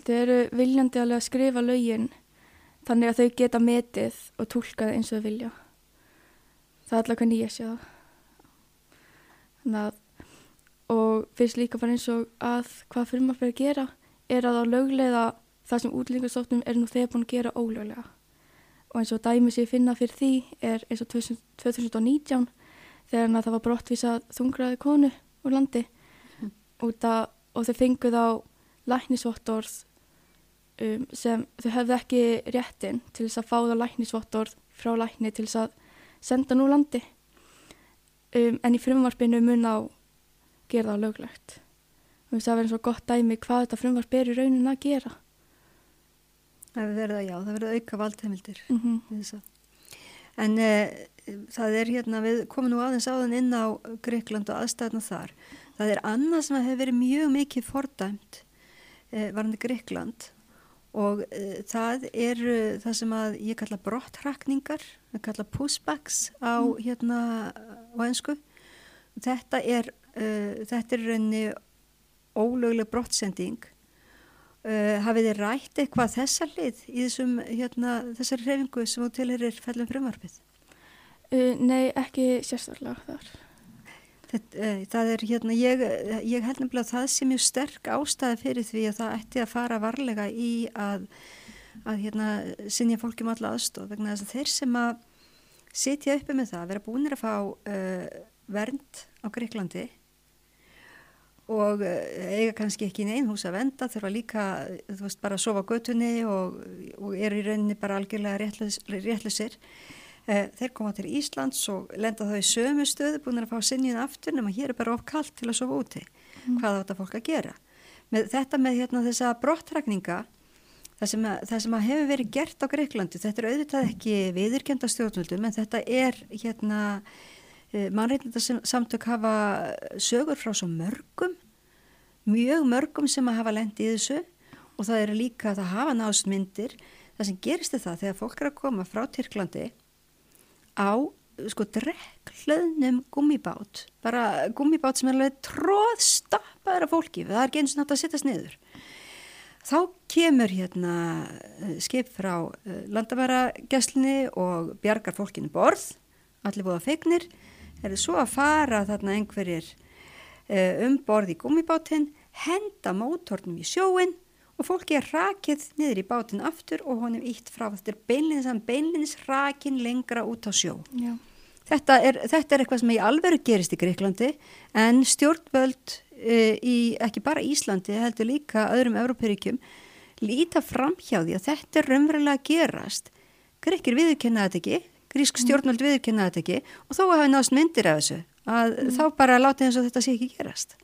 þau eru viljandi alveg að skrifa lögin þannig að þau geta metið og tólkað eins og þau vilja. Það er alltaf hvernig ég sé það. Þannig að og finnst líka bara eins og að hvað frumvarp er að gera er að á löglega það sem útlýningarstofnum er nú þegar búin að gera ólöglega. Og eins og dæmi sem ég finna fyrir því er eins og 2019 þegar það var brottvísað þungraði konu úr landi. Mm. að, og þau fenguð á læknisvottorð um, sem þau hefðu ekki réttin til þess að fá það læknisvottorð frá lækni til þess að senda nú landi. Um, en í frumvarpinu mun á gera það löglegt. Og það verður svo gott dæmi hvað þetta frumvarp er í raunin að gera. Það verður já, það verður auka valdheimildir. Mm -hmm. en e, það er hérna, við komum nú aðeins áðan inn á Greikland og aðstæðna þar. Það er annað sem hefur verið mjög mikið fordæmt varandi Greikland og e, það er það sem að ég kalla brottrakningar, við kalla pushbacks á mm. hérna á einsku þetta er þetta er reyni ólögleg brottsending Uh, hafið þið rætt eitthvað þessa hlið í þessum, hérna, þessari hrefingu sem þú tilherir fellum frumvarfið? Uh, nei, ekki sérstaklega þar. Uh, það er, hérna, ég, ég held nefnilega að það sé mjög sterk ástæði fyrir því að það ætti að fara varlega í að, að hérna, sinja fólkjum alla aðstof vegna þess að þeir sem að sitja uppi með það, vera búinir að fá vernd á Greiklandi og eh, eiga kannski ekki neinn hús að venda þurfa líka, þú veist, bara að sofa götunni og, og eru í rauninni bara algjörlega réttlusir eh, þeir koma til Íslands og lenda þá í sömu stöðu búin að fá sinniðin aftur nema hér er bara ofkallt til að sofa úti. Mm. hvað þetta fólk að gera? Með, þetta með hérna, þessa brottrækninga það sem, að, það sem að hefur verið gert á Greiklandi, þetta er auðvitað ekki viðurkenda stjórnvöldum en þetta er hérna eh, mannreitnita hafa sögur frá svo mörgum mjög mörgum sem að hafa lendi í þessu og það eru líka að það hafa náðst myndir. Það sem gerist er það þegar fólk er að koma frá Tyrklandi á sko drekklöðnum gummibát. Bara gummibát sem er alveg tróðstappaður af fólki. Það er ekki eins og nátt að sittast niður. Þá kemur hérna eh, skip frá eh, landamærageslinni og bjargar fólkinu borð. Allir búið að fegnir. Er það svo að fara þarna einhverjir Eh, um borð í gummibátinn, henda mótornum í sjóin og fólki er rakið niður í bátinn aftur og honum ítt frá þetta er beinlins, beinlins rakin lengra út á sjó. Þetta er, þetta er eitthvað sem í alveru gerist í Greiklandi en stjórnvöld e, í ekki bara Íslandi heldur líka öðrum Európaríkjum líta fram hjá því að þetta er raunverulega að gerast. Greikir viðurkennaði þetta ekki, grísk mm. stjórnvöld viðurkennaði þetta ekki og þó hafa náðast myndir af þessu að mm. þá bara láta eins og þetta sé ekki gerast